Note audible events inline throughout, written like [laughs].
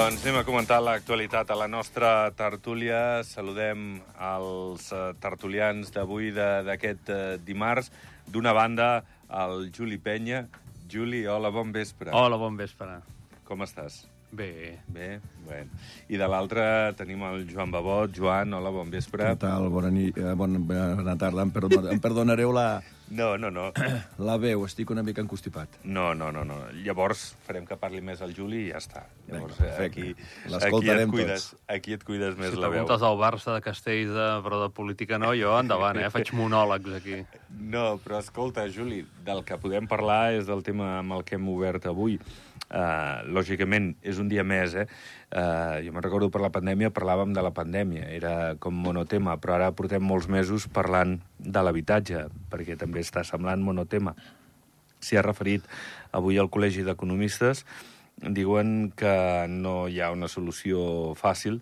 Doncs anem a comentar l'actualitat a la nostra tertúlia. Saludem els eh, tertulians d'avui, de- d'aquest eh, dimarts. D'una banda, el Juli Penya. Juli, hola, bon vespre. Hola, bon vespre. Com estàs? Bé. Bé? Bueno. I de l'altre tenim el Joan Babot. Joan, hola, bon vespre. Què tal? Bona, nit, eh, bona, bona tarda. Em, perdona, em perdonareu la, No, no, no. [coughs] la veu, estic una mica encostipat. No, no, no, no. Llavors farem que parli més el Juli i ja està. Llavors, Vinga, eh, perfecte. aquí, aquí, et cuides, tots. aquí et cuides més Si la veu. preguntes del Barça, de Castells, de, però de política no, jo endavant, eh? Faig monòlegs aquí. No, però escolta, Juli, del que podem parlar és del tema amb el que hem obert avui. Uh, lògicament, és un dia més, eh? Uh, jo me'n recordo per la pandèmia, parlàvem de la pandèmia, era com monotema, però ara portem molts mesos parlant de l'habitatge, perquè també està semblant monotema. S'hi ha referit avui al Col·legi d'Economistes, diuen que no hi ha una solució fàcil,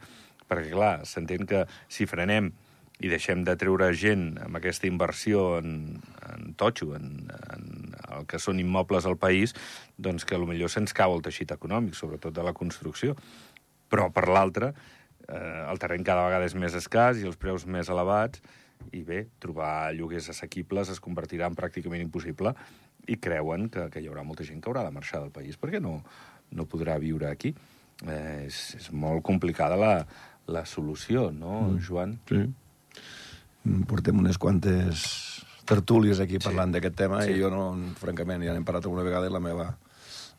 perquè, clar, s'entén que si frenem i deixem de treure gent amb aquesta inversió en, en totxo, en, en el que són immobles al país, doncs que potser se'ns cau el teixit econòmic, sobretot de la construcció. Però, per l'altra, eh, el terreny cada vegada és més escàs i els preus més elevats, i bé, trobar lloguers assequibles es convertirà en pràcticament impossible i creuen que, que hi haurà molta gent que haurà de marxar del país perquè no, no podrà viure aquí. Eh, és, és molt complicada la, la solució, no, mm. Joan? Sí. Portem unes quantes tertúlies aquí parlant d'aquest tema Sí. i jo, no, francament, ja n'hem parlat alguna vegada i la meva,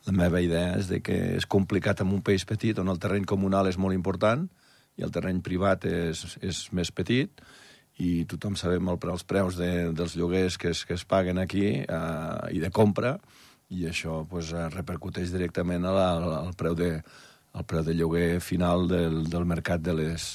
la meva idea és de que és complicat en un país petit on el terreny comunal és molt important i el terreny privat és, és més petit i tothom sabem el, els preus de, dels lloguers que es, que es paguen aquí eh, i de compra i això pues, eh, repercuteix directament a la, al, al, preu de, al preu de lloguer final del, del mercat de les,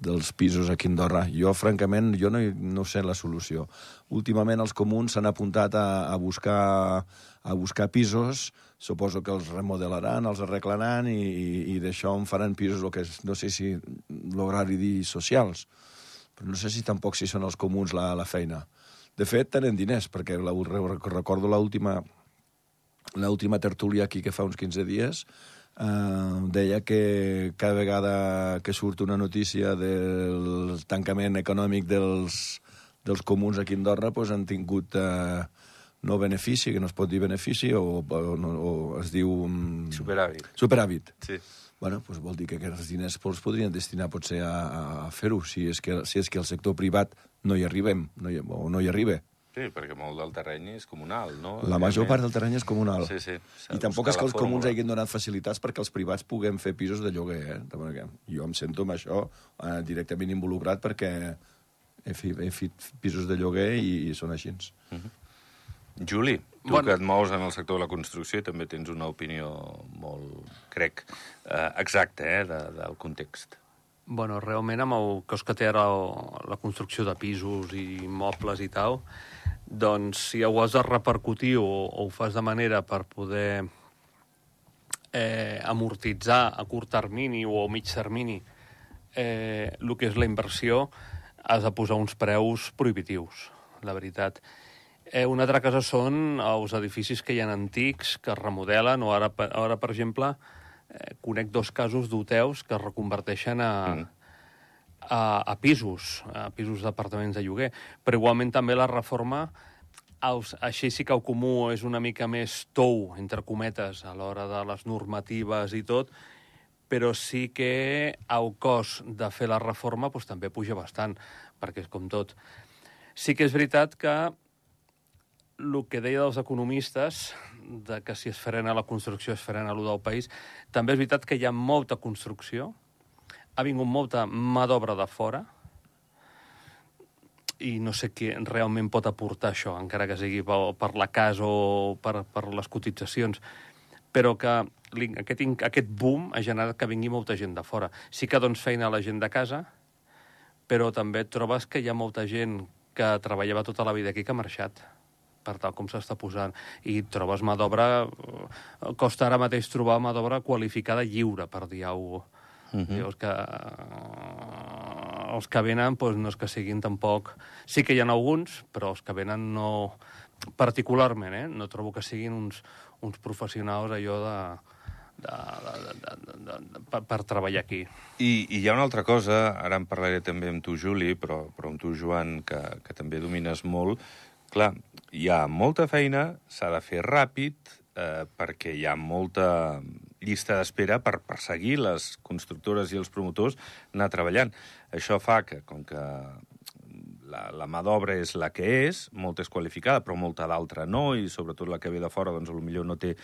dels pisos aquí a Andorra. Jo, francament, jo no, no sé la solució. Últimament els comuns s'han apuntat a, a, buscar, a buscar pisos, suposo que els remodelaran, els arreglaran i, i, i d'això en faran pisos, que és, no sé si l'horari dir socials, però no sé si tampoc si són els comuns la, la feina. De fet, tenen diners, perquè la, recordo l'última l'última tertúlia aquí que fa uns 15 dies eh, deia que cada vegada que surt una notícia del tancament econòmic dels, dels comuns aquí a Andorra pues, han tingut eh, no benefici, que no es pot dir benefici, o, o, o es diu... mm, Superàvit. Superàvit. Sí. Bueno, doncs vol dir que aquests diners els podrien destinar potser a, a fer-ho, si, és que, si és que el sector privat no hi arribem, no hi, o no hi arriba. Sí, perquè molt del terreny és comunal, no? La major part del terreny és comunal. Sí, sí. I tampoc és que els comuns fórmula. hagin donat facilitats perquè els privats puguem fer pisos de lloguer, eh? De manera que jo em sento amb això eh, directament involucrat perquè he, fi, he fet pisos de lloguer i, i són així. Juli, tu Bueno. que et mous en el sector de la construcció i també tens una opinió molt, crec, eh, exacta eh, de, del context. Bueno, realment amb el cos que té ara la construcció de pisos i immobles i tal, doncs si ho has de repercutir o, o ho fas de manera per poder eh, amortitzar a curt termini o a mig termini eh, el que és la inversió, has de posar uns preus prohibitius, la veritat. Eh, una altra cosa són els edificis que hi ha antics, que es remodelen, o ara, ara per exemple, eh, conec dos casos d'hotels que es reconverteixen a, Mm. A, a pisos, a pisos d'apartaments de lloguer. Però igualment també la reforma, així sí que el comú és una mica més tou, entre cometes, a l'hora de les normatives i tot, però sí que el cost de fer la reforma doncs, també puja bastant, perquè és com tot. Sí que és veritat que el que deia dels economistes, de que si es frena la construcció es frena allò del país, també és veritat que hi ha molta construcció, ha vingut molta mà d'obra de fora, i no sé qui realment pot aportar això, encara que sigui per, per la casa o per, per les cotitzacions, però que aquest, aquest boom ha generat que vingui molta gent de fora. Sí que dones feina a la gent de casa, però també trobes que hi ha molta gent que treballava tota la vida aquí que ha marxat per tal com s'està posant. I trobes mà d'obra... eh, Costa ara mateix trobar mà d'obra qualificada lliure, per dir alguna cosa. Uh -huh. Llavors que els que venen doncs, no és que siguin tampoc... Sí que hi ha alguns, però els que venen no... Particularment, eh? No trobo que siguin uns, uns professionals allò de de, de, de, de, de, de, per, per treballar aquí. I, I hi ha una altra cosa, ara en parlaré també amb tu, Juli, però, però amb tu, Joan, que, que també domines molt. Clar, hi ha molta feina, s'ha de fer ràpid, eh, perquè hi ha molta llista d'espera per perseguir les constructores i els promotors anar treballant. Això fa que, com que la, la mà d'obra és la que és, molta és qualificada, però molta d'altra no, i sobretot la que ve de fora, doncs, potser no té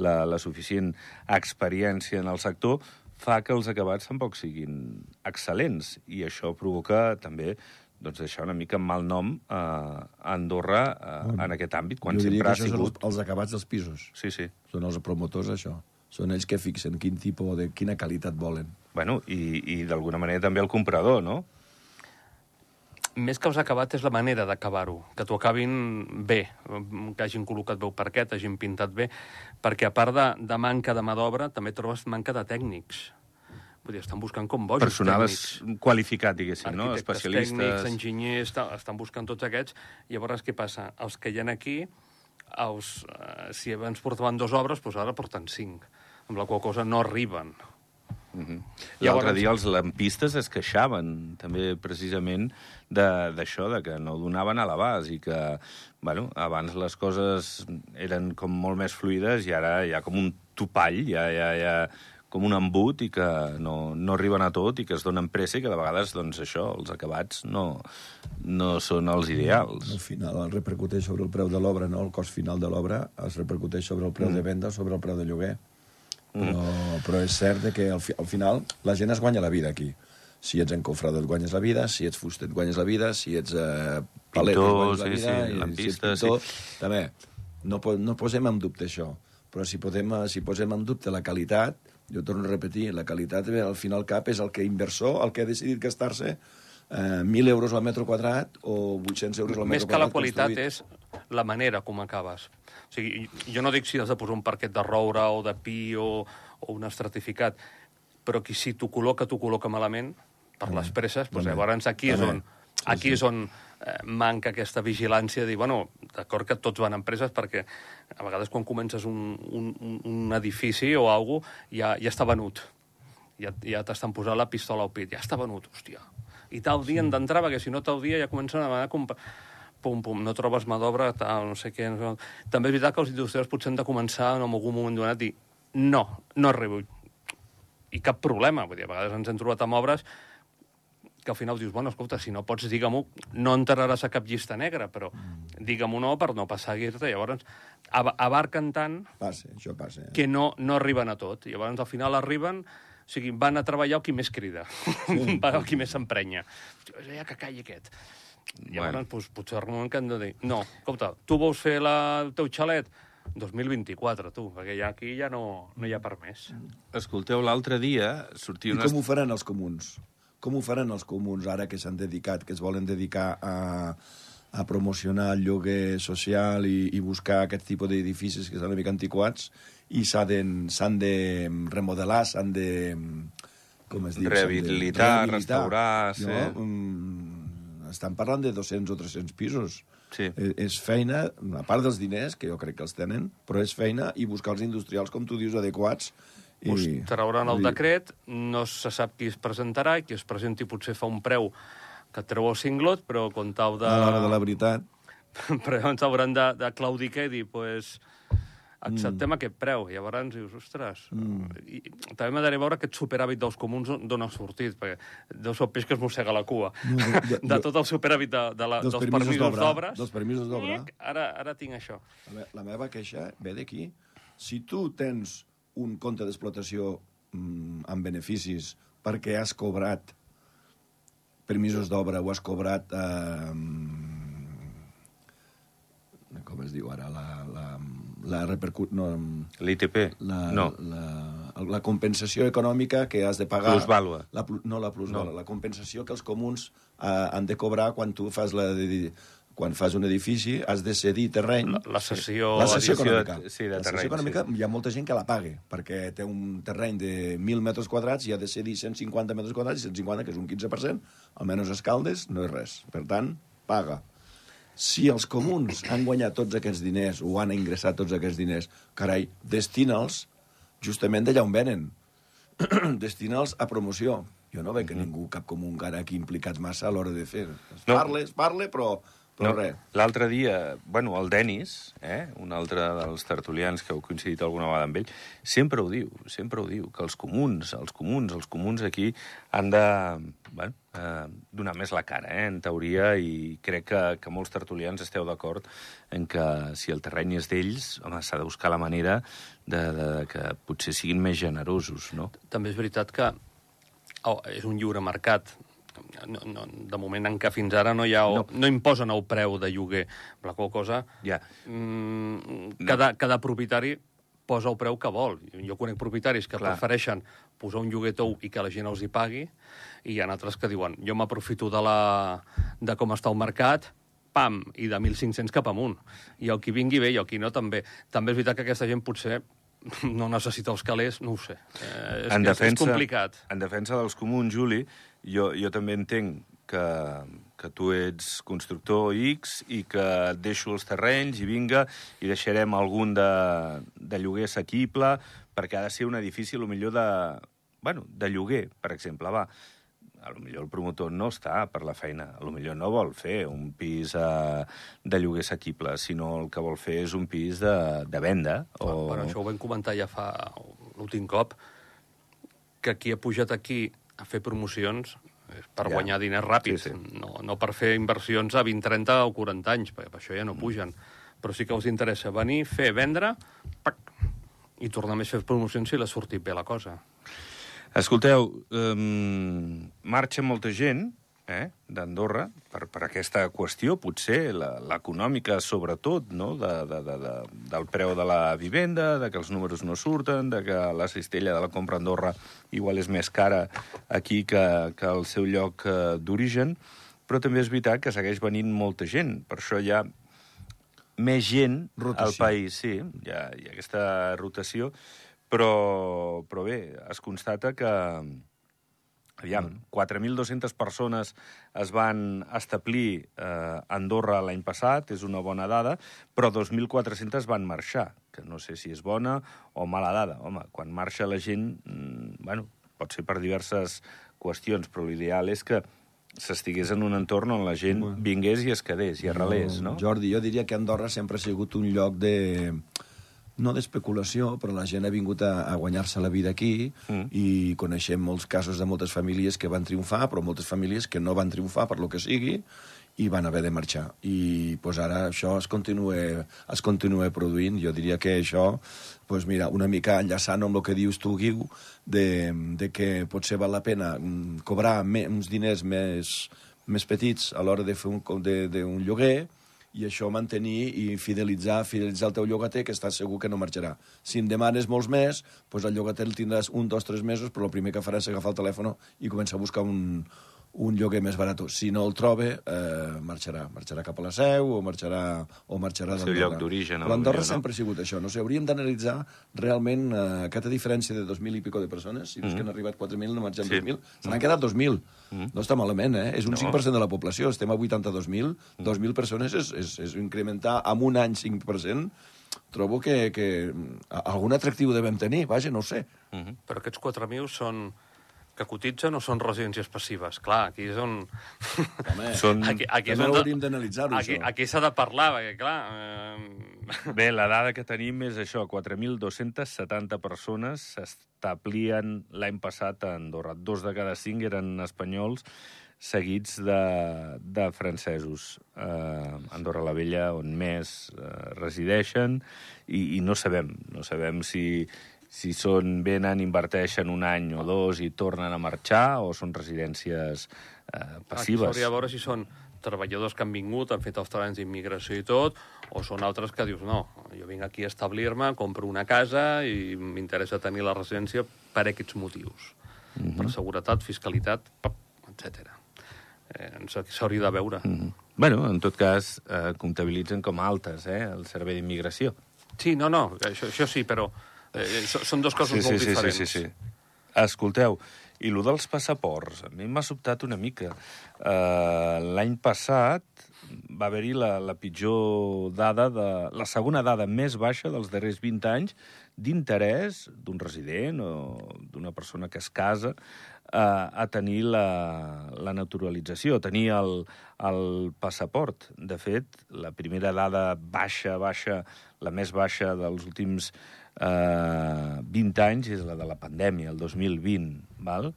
la, la suficient experiència en el sector, fa que els acabats tampoc siguin excel·lents, i això provoca també doncs deixar una mica mal nom eh, a Andorra eh, bueno, en aquest àmbit, quan sempre ha sigut... els, els acabats dels pisos. Sí, sí. Són els promotors, això. Són ells que fixen quin tipus de quina qualitat volen. Bueno, i, i d'alguna manera també el comprador, no? Més que els acabat és la manera d'acabar-ho, que t'ho acabin bé, que hagin col·locat bé el parquet, hagin pintat bé, perquè a part de, de manca de mà d'obra, també trobes manca de tècnics. Vull dir, estan buscant com bojos Personal tècnics. qualificat, diguéssim, no? Arquitectes Especialistes... tècnics, enginyers, ta- estan buscant tots aquests. Llavors, què passa? Els que hi ha aquí, els, eh, si abans portaven dues obres, doncs ara porten cinc, amb la qual cosa no arriben. Mm -hmm. Llavors- L'altre dia els lampistes es queixaven, també, precisament, de- d'això, de, de que no donaven a l'abast i que, bueno, abans les coses eren com molt més fluides i ara hi ha com un topall, hi ha, hi ha, hi ha com un embut i que no, no arriben a tot i que es donen pressa i que de vegades, doncs, això, els acabats no, no són els ideals. Al final es repercuteix sobre el preu de l'obra, no? El cost final de l'obra es repercuteix sobre el preu mm. de venda, sobre el preu de lloguer. Però, mm. però és cert de que al, fi, al final la gent es guanya la vida aquí. Si ets encofrador et guanyes la vida, si ets fuster et guanyes la vida, si ets eh, palet et Pintor, guanyes la sí, vida, sí, i lampista, si ets pintor, també. No, no posem en dubte això, però si, podem, eh, si posem en dubte la qualitat, jo torno a repetir, la qualitat eh, al final cap és el que inversor, el que ha decidit gastar-se eh, 1.000 euros al metre quadrat o 800 euros al Més metre que la quadrat. qualitat construït. és la manera com acabes. O sigui, jo no dic si has de posar un parquet de roure o de pi o, o un estratificat, però qui si t'ho col·loca, t'ho col·loca malament, per les presses, doncs llavors aquí és on, aquí és on eh, manca aquesta vigilància de dir, bueno, d'acord que tots van a empreses perquè a vegades quan comences un, un, un- edifici o alguna cosa ja, ja està venut. Ja, ja t'estan posant la pistola al pit. Ja està venut, hòstia. I tal dia han d'entrar, perquè si no tal dia ja comencen a demanar pum, pum, no trobes mà d'obra, tal, no sé què. No sé... També és veritat que els industrials potser han de començar en algun moment donat dir no, no arribo. I cap problema, vull dir, a vegades ens hem trobat amb obres que al final dius, bueno, escolta, si no pots, digue-m'ho, no entraràs a cap llista negra, però digue-m'ho no per no perseguir-te. Llavors, ab abarquen tant Passa, això passa. Eh? que no, no arriben a tot. Llavors, al final arriben, o sigui, van a treballar el qui més crida, sí. [laughs] el qui més s'emprenya. Ja que calli aquest. Llavors, Bueno. doncs, potser arriba un moment que han de dir, no, escolta, tu vols fer la, el teu xalet? 2024, tu, perquè ja aquí ja no, no hi ha per més. Escolteu, l'altre dia sortia I una... com ho faran els comuns? Com ho faran els comuns ara que s'han dedicat, que es volen dedicar a, a promocionar el lloguer social i, i buscar aquest tipus d'edificis que estan una mica antiquats i s'ha de, s'han de remodelar, s'han de... Com es diu? S'han de Rehabilitar, restaurar, sí. No? Mm, estan parlant de 200 o 300 pisos. Sí. Eh, És feina, a part dels diners, que jo crec que els tenen, però és feina i buscar els industrials, com tu dius, adequats. I, Us trauran el decret, no se sap qui es presentarà, qui es presenti potser fa un preu que treu el cinglot, però quan de... A l'hora de la veritat, [laughs] però llavors hauran de, de claudicar i dir, pues, Mm. acceptem aquest preu. I llavors dius, ostres... I, també m'agradaria veure aquest superàvit dels comuns d'on ha sortit, perquè deu ser el peix que es mossega la cua. No, de, jo- [laughs] tot el superàvit de, de la, dels dels, permisos d'obres... dels permisos d'obra. Ara, ara tinc això. La, me la meva queixa ve d'aquí. Si tu tens un compte d'explotació mm, amb beneficis perquè has cobrat permisos d'obra o has cobrat... Eh, mm, com es diu ara? La, la, la repercut... No, L'ITP? la, No. la, la compensació econòmica que has de pagar... Plusvàlua. La, no la plusvàlua, No. la compensació que els comuns eh, han de cobrar quan tu fas la... De, quan fas un edifici, has de cedir terreny. La, la sessió... La cessió Edició de- econòmica. sí, de la terreny, cessió econòmica, sí. hi ha molta gent que la paga, perquè té un terreny de 1.000 metres quadrats i ha de cedir 150 metres quadrats, i 150, que és un 15%, almenys escaldes, no és res. Per tant, paga. Si els comuns han guanyat tots aquests diners o han ingressat tots aquests diners, carai, destina'ls justament d'allà on venen. [clears throat] Destina'ls a promoció. Jo no veig que ningú, cap com un cara aquí implicat massa a l'hora de fer. Es No. parla, es parla, però, però No. L'altre dia, bueno, el Denis, eh, un altre dels tertulians que heu coincidit alguna vegada amb ell, sempre ho diu, sempre ho diu, que els comuns, els comuns, els comuns aquí han de bueno, eh, donar més la cara, eh, en teoria, i crec que, que molts tertulians esteu d'acord en que si el terreny és d'ells, home, s'ha de buscar la manera de, de, de que potser siguin més generosos, no? També és veritat que oh, és un lliure mercat. No, no, de moment en què fins ara no hi ha... No, no imposen el preu de lloguer. La qual cosa... Ja. Mm, cada, cada propietari posa el preu que vol. Jo conec propietaris que Clar. Prefereixen posar un lloguer tou i que la gent els hi pagui, i hi ha altres que diuen jo m'aprofito de, la, de com està el mercat, pam, i de 1.500 cap amunt. I el qui vingui bé i el qui no també. També és veritat que aquesta gent potser no necessita els calés, no ho sé. Eh, és, en defensa, és complicat. En defensa dels comuns, Juli, jo, jo també entenc que, que tu ets constructor X i que et deixo els terrenys i vinga, i deixarem algun de, de lloguer assequible, perquè ha de ser un edifici, lo millor, de, bueno, de lloguer, per exemple, va. A lo millor el promotor no està per la feina, a lo millor no vol fer un pis eh, de lloguer assequible, sinó el que vol fer és un pis de, de venda. O... Bueno, això ho vam comentar ja fa l'últim cop, que qui ha pujat aquí a fer promocions per Ja. guanyar diners ràpid, Sí, sí. No, no per fer inversions a 20, 30 o 40 anys, perquè per això ja no Mm. pugen. Però sí que els interessa venir, fer, vendre, pac, i tornar més a fer promocions si l'ha sortit bé la cosa. Escolteu, um, marxa molta gent eh, d'Andorra per, per aquesta qüestió, potser la- l'econòmica sobretot, no? de, de, de, de, del preu de la vivenda, de que els números no surten, de que la cistella de la compra a Andorra igual és més cara aquí que, que al seu lloc eh, d'origen, però també és veritat que segueix venint molta gent. Per això hi ha més gent Rotació. al país, sí, hi ha, hi ha aquesta rotació, però, però bé, es constata que, aviam, 4.200 persones es van establir eh, a Andorra l'any passat, és una bona dada, però 2.400 van marxar, que no sé si és bona o mala dada. Home, quan marxa la gent, mm, bueno, pot ser per diverses qüestions, però l'ideal és que s'estigués en un entorn on la gent vingués i es quedés i arrelés, no? Jordi, jo diria que Andorra sempre ha sigut un lloc de no d'especulació, però la gent ha vingut a, a guanyar-se la vida aquí Mm. i coneixem molts casos de moltes famílies que van triomfar, però moltes famílies que no van triomfar per lo que sigui i van haver de marxar. I pues, ara això es continua, es continua produint. Jo diria que això, pues, mira, una mica enllaçant amb el que dius tu, Guiu, de, de que potser val la pena mm, cobrar me, uns diners més, més petits a l'hora de fer un, de, de un lloguer i això mantenir i fidelitzar, fidelitzar el teu llogater, que estàs segur que no marxarà. Si em demanes molts més, doncs el llogater el tindràs un, dos, tres mesos, però el primer que farà és agafar el telèfon i començar a buscar un, un lloguer més barat. Si no el troba, eh, marxarà. Marxarà cap a la seu o marxarà, o marxarà El seu d'Andorra. lloc d'origen, a Però Andorra lo millor, no? sempre ha sigut això. No sé, hauríem d'analitzar realment eh, aquesta diferència de 2.000 i pico de persones. Si dius que han arribat 4.000, no marxen Mm. Sí. 2.000. Se n'han quedat 2.000. No està malament, eh? És un No. 5% de la població. Estem a 82.000. 2.000 persones és, és, és incrementar en un any 5%. Trobo que, que a- algun atractiu devem tenir. Vaja, no ho sé. Mhm. Però aquests 4.000 són que cotitzen o són residències passives? Clar, aquí és on... Home, [laughs] Són- Aquí, aquí és també on... hauríem d'analitzar-ho, aquí, això. aquí s'ha de parlar, perquè, clar... Eh... [laughs] Bé, la dada que tenim és això, 4.270 persones s'establien l'any passat a Andorra. Dos de cada cinc eren espanyols, seguits de, de francesos. Eh, Andorra la Vella, on més eh, resideixen, i, i no sabem, no sabem si, si són, venen, inverteixen un any o dos i tornen a marxar, o són residències eh, Aquí passives. s'hauria de veure si són treballadors que han vingut, han fet els treballs d'immigració i tot, o són altres que dius, no, jo vinc aquí a establir-me, compro una casa i m'interessa tenir la residència per aquests motius. Mhm. Per seguretat, fiscalitat, etc. Eh, ens- S'hauria de veure. Mm. Bueno, en tot cas, eh, comptabilitzen com a altes, eh, el servei d'immigració. Sí, no, no, això, això sí, però eh, so- són dues coses molt diferents. Sí, sí, sí. Escolteu, i lo dels passaports, a mi m'ha sobtat una mica. Uh, L'any passat va haver-hi la, la pitjor dada, de, la segona dada més baixa dels darrers 20 anys d'interès d'un resident o d'una persona que es casa a, a tenir la, la naturalització, a tenir el, el passaport. De fet, la primera dada baixa, baixa, la més baixa dels últims eh, 20 anys és la de la pandèmia, el 2020, val?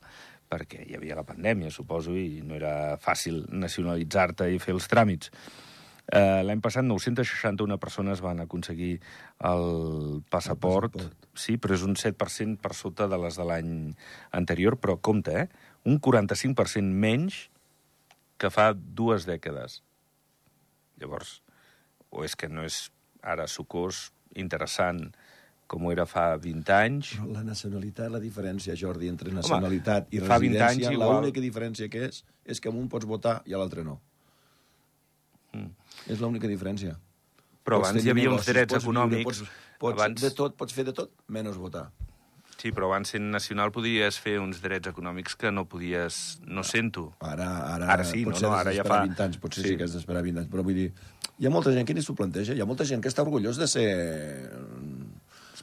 perquè hi havia la pandèmia, suposo, i no era fàcil nacionalitzar-te i fer els tràmits. Eh, L'any passat 961 persones van aconseguir el passaport, El passaport. sí, però és un 7% per sota de les de l'any anterior, però compte, eh? Un 45% menys que fa dues dècades. Llavors, o és que no és ara sucós, interessant, com ho era fa 20 anys, la nacionalitat, la diferència, Jordi, entre nacionalitat i fa 20 anys residència, igual- l'única diferència que és, és que amb un pots votar i a l'altre no. Mm. És l'única diferència. però Pots abans hi havia uns drets pots viure, econòmics. Pots, pots, abans... de tot, pots fer de tot, menys votar. Sí, però abans sent nacional podies fer uns drets econòmics que no podies... No sento. Ara, ara, Ara sí, potser no, no, ara ja fa- 20 anys, potser sí. sí que has d'esperar 20 anys, però vull dir, hi ha molta gent que ni s'ho planteja, hi ha molta gent que està orgullós de ser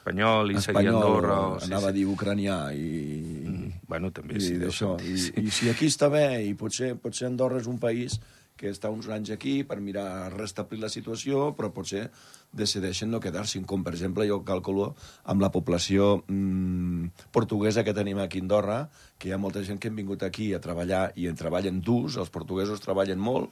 Espanyol i seguir espanyol, Andorra... O... anava a dir ucranià i... Mm, Bueno, també i sí. deu d'això. sentir, I, sí. I si aquí està bé, i potser, potser Andorra és un país que està uns anys aquí per mirar restablir la situació, però potser decideixen no quedar-s'hi, com per exemple jo calculo amb la població mm, portuguesa que tenim aquí a Andorra, que hi ha molta gent que han vingut aquí a treballar i en treballen durs, els portuguesos treballen molt,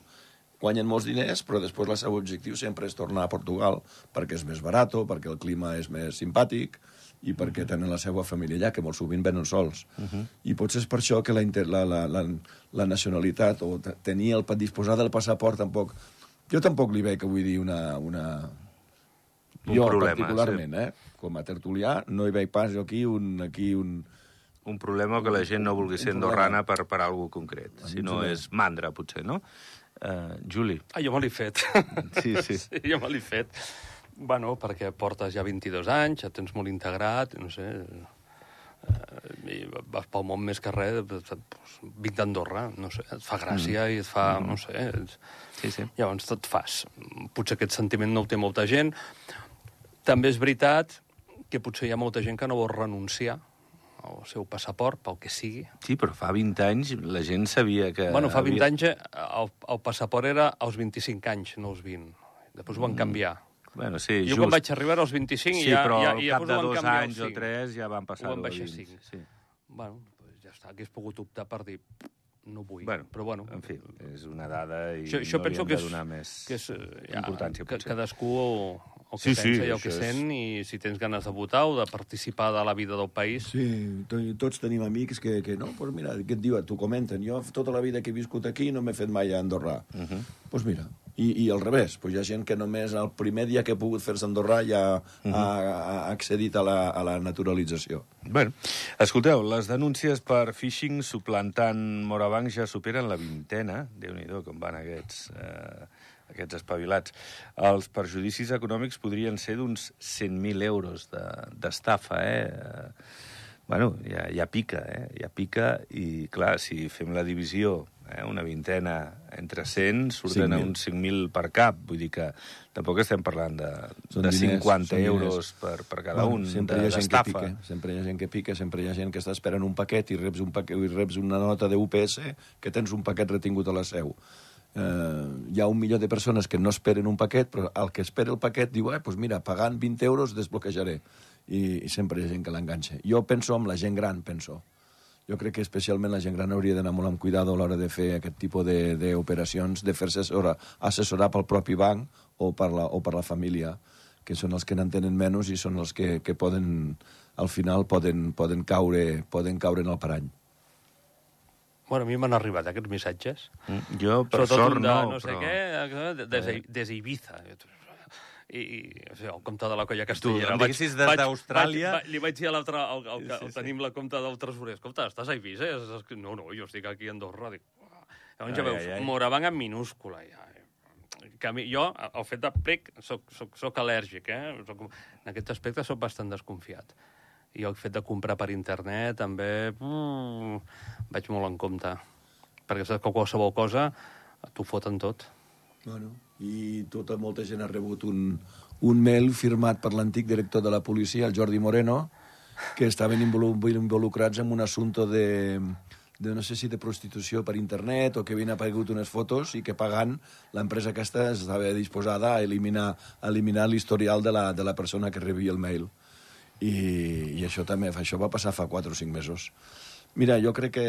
guanyen molts diners, però després el seu objectiu sempre és tornar a Portugal, perquè és més barat, perquè el clima és més simpàtic, i perquè tenen la seva família allà, que molt sovint venen sols. Uh -huh. I potser és per això que la, inter, la, la, la, la nacionalitat, o te- tenir el, disposar del passaport, tampoc... Jo tampoc li veig, vull dir, una... una... Un jo, problema, particularment, eh? Com a tertulià, no hi veig pas jo aquí un... Aquí un Un problema que la gent no vulgui ser andorrana per, per alguna concret. Si no problema. és mandra, potser, no? Uh, Juli. Ah, jo me l'he fet. Sí, sí. [laughs] sí, jo me l'he fet. Bueno, perquè portes ja 22 anys, ja tens molt integrat, no sé... Eh, i vas pel món més que res, doncs, vinc d'Andorra, no sé, et fa gràcia mm. i et fa, no sé... Et... Sí, sí. Llavors te't fas. Potser aquest sentiment no el té molta gent. També és veritat que potser hi ha molta gent que no vol renunciar al seu passaport, pel que sigui. Sí, però fa 20 anys la gent sabia que... Bueno, fa 20 havia... anys eh, el, el passaport era als 25 anys, no als 20. Després ho van canviar. Bueno, sí, Jo just. quan vaig arribar als 25 Sí, ja, però ja, al ja cap de dos anys o 5. tres ja van passar Ho van baixar a 5. Sí. Bueno, doncs ja està, hagués pogut optar per dir no vull, Bueno, però bueno. En fi, és una dada i això, això no penso li que hem és, de donar més que és eh, ja, importància, que, potser. cadascú el, que Sí, sí, pensa i el que això és- sent, i si tens ganes de votar o de participar de la vida del país, Sí, to- tots tenim amics que, que no, pues mira, què et diuen? T'ho comenten. Jo tota la vida que he viscut aquí no m'he fet mai a Andorra. Doncs uh -huh. pues mira, i, i al revés, pues hi ha gent que només el primer dia que ha pogut fer-se Andorra ja uh -huh. ha, ha accedit a la, a la naturalització. Bueno, escolteu, les denúncies per phishing suplantant Morabanc ja superen la vintena. déu nhi com van aquests, eh, aquests espavilats. Els perjudicis econòmics podrien ser d'uns 100.000 euros de- d'estafa, eh? Bueno, ja, ja pica, eh? Ja pica, i clar, si fem la divisió, eh? una vintena entre 100, surten a 5.000. uns 5.000 per cap. Vull dir que tampoc estem parlant de, Són de diners, 50 són diners. euros per, per cada un sempre de- hi ha gent que pica, sempre hi ha gent que pica, sempre hi ha gent que està esperant un paquet i reps, un paquet, i reps una nota de UPS que tens un paquet retingut a la seu. Eh, hi ha un milió de persones que no esperen un paquet, però el que espera el paquet diu, eh, pues mira, pagant 20 euros desbloquejaré. I, i sempre hi ha gent que l'enganxa. Jo penso amb la gent gran, penso. Jo crec que especialment la gent gran hauria d'anar molt amb cuidado a l'hora de fer aquest tipus d'operacions, de, de fer-se assessorar, assessorar pel propi banc o per, la, o per la família, que són els que n'entenen menys i són els que, que poden, al final poden, poden, caure, poden caure en el parany. Bueno, a mi m'han arribat aquests missatges. Mm, Jo, per Sobretot sort, un de no, no sé però... què, eh, des, des, des Ibiza. I, i o sigui, el compte de la colla castellera. em diguessis des d'Austràlia- Li vaig dir a l'altre, al, al, al, Sí, sí. tenim la compte del tresorer, escolta, estàs a Ibiza? No, no, jo estic aquí a Andorra. Dic, llavors ja Ai, veus, ai, ai. Morabanc en minúscula. Ja. Que mi, jo, al fet de plec, soc, soc, soc al·lèrgic, eh? Soc, en aquest aspecte sóc bastant desconfiat. I el fet de comprar per internet també mm, vaig molt en compte. Perquè saps que qualsevol cosa t'ho foten tot. Bueno, i tota molta gent ha rebut un, un mail firmat per l'antic director de la policia, el Jordi Moreno, que estaven involu- involucrats en un assumpte de, de no sé si de prostitució per internet o que havien aparegut unes fotos i que pagant l'empresa aquesta estava disposada a eliminar, eliminar l'historial de, la, de la persona que rebia el mail. I, i això també, això va passar fa 4 o 5 mesos. Mira, jo crec que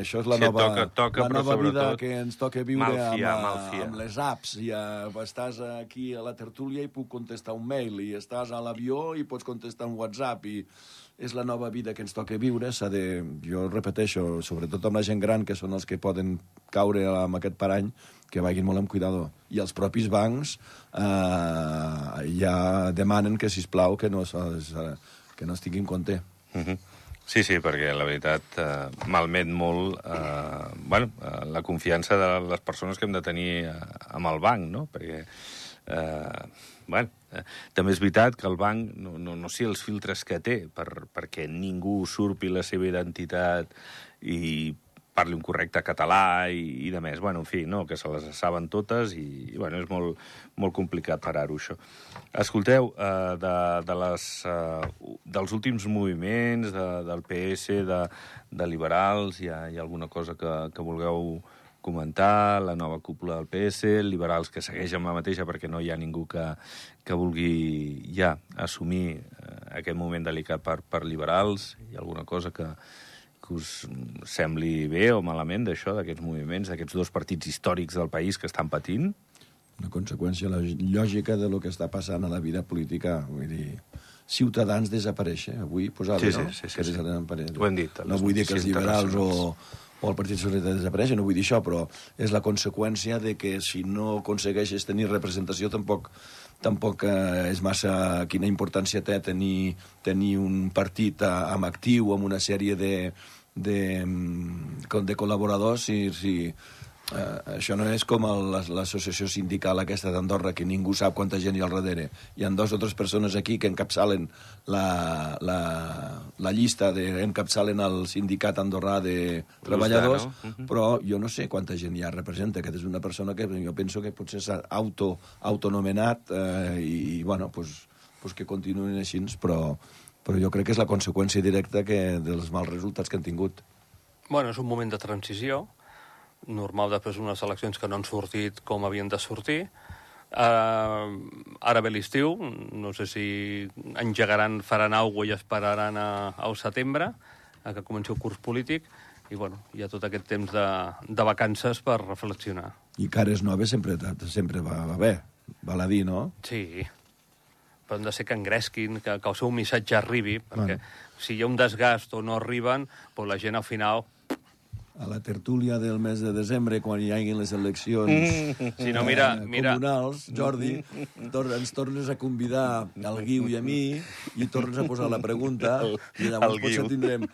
això és la Sí, nova, toca- toca, la nova vida que ens toca viure mal fiar, amb, mal fiar. amb les apps. I uh, estàs aquí a la tertúlia i puc contestar un mail, i estàs a l'avió i pots contestar un WhatsApp, i és la nova vida que ens toca viure. S'ha de, jo repeteixo, sobretot amb la gent gran, que són els que poden caure amb aquest parany, que vagin molt amb cuidado. I els propis bancs eh, ja demanen que, si plau que no, que no es tingui en compte. Mhm. Sí, sí, perquè la veritat eh, malmet molt eh, bueno, eh, la confiança de les persones que hem de tenir eh, amb el banc, no? Perquè, eh, bueno, eh, també és veritat que el banc, no, no, no sé els filtres que té per, perquè ningú surpi la seva identitat i parli un correcte català i, i de més. Bueno, en fi, no, que se les saben totes i, i bueno, és molt, molt complicat parar-ho, això. Escolteu, eh, de, de les, eh, dels últims moviments de, del PS, de, de liberals, hi ha, hi ha alguna cosa que, que vulgueu comentar, la nova cúpula del PS, liberals que segueix amb la mateixa perquè no hi ha ningú que, que vulgui ja assumir eh, aquest moment delicat per, per liberals, hi ha alguna cosa que, que us sembli bé o malament d'això, d'aquests moviments, d'aquests dos partits històrics del país que estan patint? una conseqüència lògica de lo que està passant a la vida política. Vull dir, Ciutadans desapareix, eh? avui posava, Sí, sí, no? sí, sí, que sí. desapareix. Ho hem dit, No vull dir que els liberals o, o el Partit Socialista desapareixen, no vull dir això, però és la conseqüència de que si no aconsegueixes tenir representació tampoc tampoc eh, és massa quina importància té tenir, tenir un partit eh, amb actiu, amb una sèrie de, de, mm, de col·laboradors, si, si, Uh, això no és com l'associació sindical aquesta d'Andorra, que ningú sap quanta gent hi ha al darrere. Hi ha dues o tres persones aquí que encapçalen la, la, la llista, de, encapçalen el sindicat andorrà de treballadors, no? Mhm. però jo no sé quanta gent ja representa. Aquest és una persona que jo penso que potser s'ha auto, autonomenat eh, i, i, bueno, pues, pues que continuïn així, però, però jo crec que és la conseqüència directa que, dels mals resultats que han tingut. Bueno, és un moment de transició, normal després d'unes eleccions que no han sortit com havien de sortir. Uh, ara ve l'estiu, no sé si engegaran, faran alguna i esperaran a, al setembre, a que comenci el curs polític, i bueno, hi ha tot aquest temps de, de vacances per reflexionar. I cares noves sempre, sempre va, va bé, val a dir, no? Sí, però han de ser que engresquin, que, que el seu missatge arribi, perquè Bueno. si hi ha un desgast o no arriben, doncs la gent al final a la tertúlia del mes de desembre, quan hi hagin les eleccions [laughs] Si no, mira- eh, mira- comunals, Jordi, tor ens tornes a convidar al Guiu i a mi i tornes a posar la pregunta i llavors potser tindrem...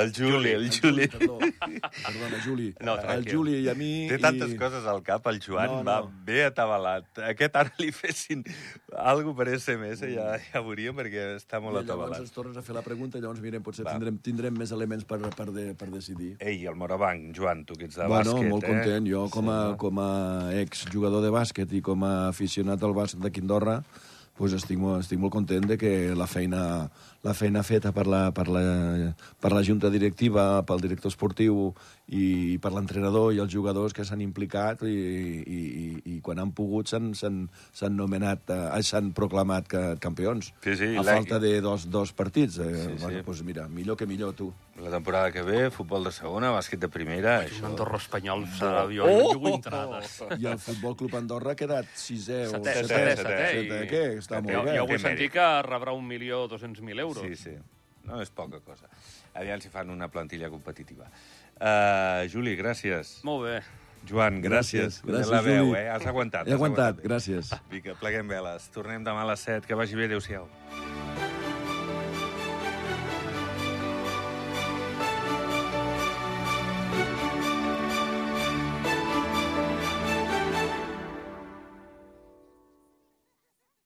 El Juli, el Juli. Perdó, [laughs] perdona, Juli. No, el. Juli i a mi... Té tantes i... coses al cap, el Joan No, no, va bé atabalat. Aquest ara li fessin alguna per SMS, ja, ja veuríem, perquè està molt I llavors ens atabalat. tornes a fer la pregunta i llavors mirem, potser Va. tindrem, tindrem més elements per, per, de, per decidir. Ei, el Morabanc, Joan, tu que ets de bueno, bàsquet, molt eh? content. Jo, com a, Sí, no? com a exjugador de bàsquet i com a aficionat al bàsquet de Quindorra, pues estic, molt, estic molt content de que la feina, la feina feta per la, per, la, per la junta directiva, pel director esportiu i per l'entrenador i els jugadors que s'han implicat i, i, i, i quan han pogut s'han nomenat, eh, s'han proclamat que, campions. Sí, sí, a falta de dos, dos partits. Eh, Sí, sí. bueno, pues mira, millor que millor, tu. La temporada que ve, futbol de segona, bàsquet de primera... un Això... Andorra espanyol serà jo, Oh! jo vull entrades. I el Futbol Club Andorra ha quedat sisè o Setè, setè. setè, setè, setè. setè, i- què? Està Jo, molt bé. jo vull Té sentir mèrit. que rebrà un milió dos cents mil euros. Sí, sí. No és poca cosa. Aviam si fan una plantilla competitiva. Uh, Juli, gràcies. Molt bé. Joan, gràcies. Gràcies, la veu, Juli. eh? Has aguantat. He has aguantat, bé. gràcies. Vinga, pleguem veles. Tornem demà a les 7. Que vagi bé. Adéu-siau.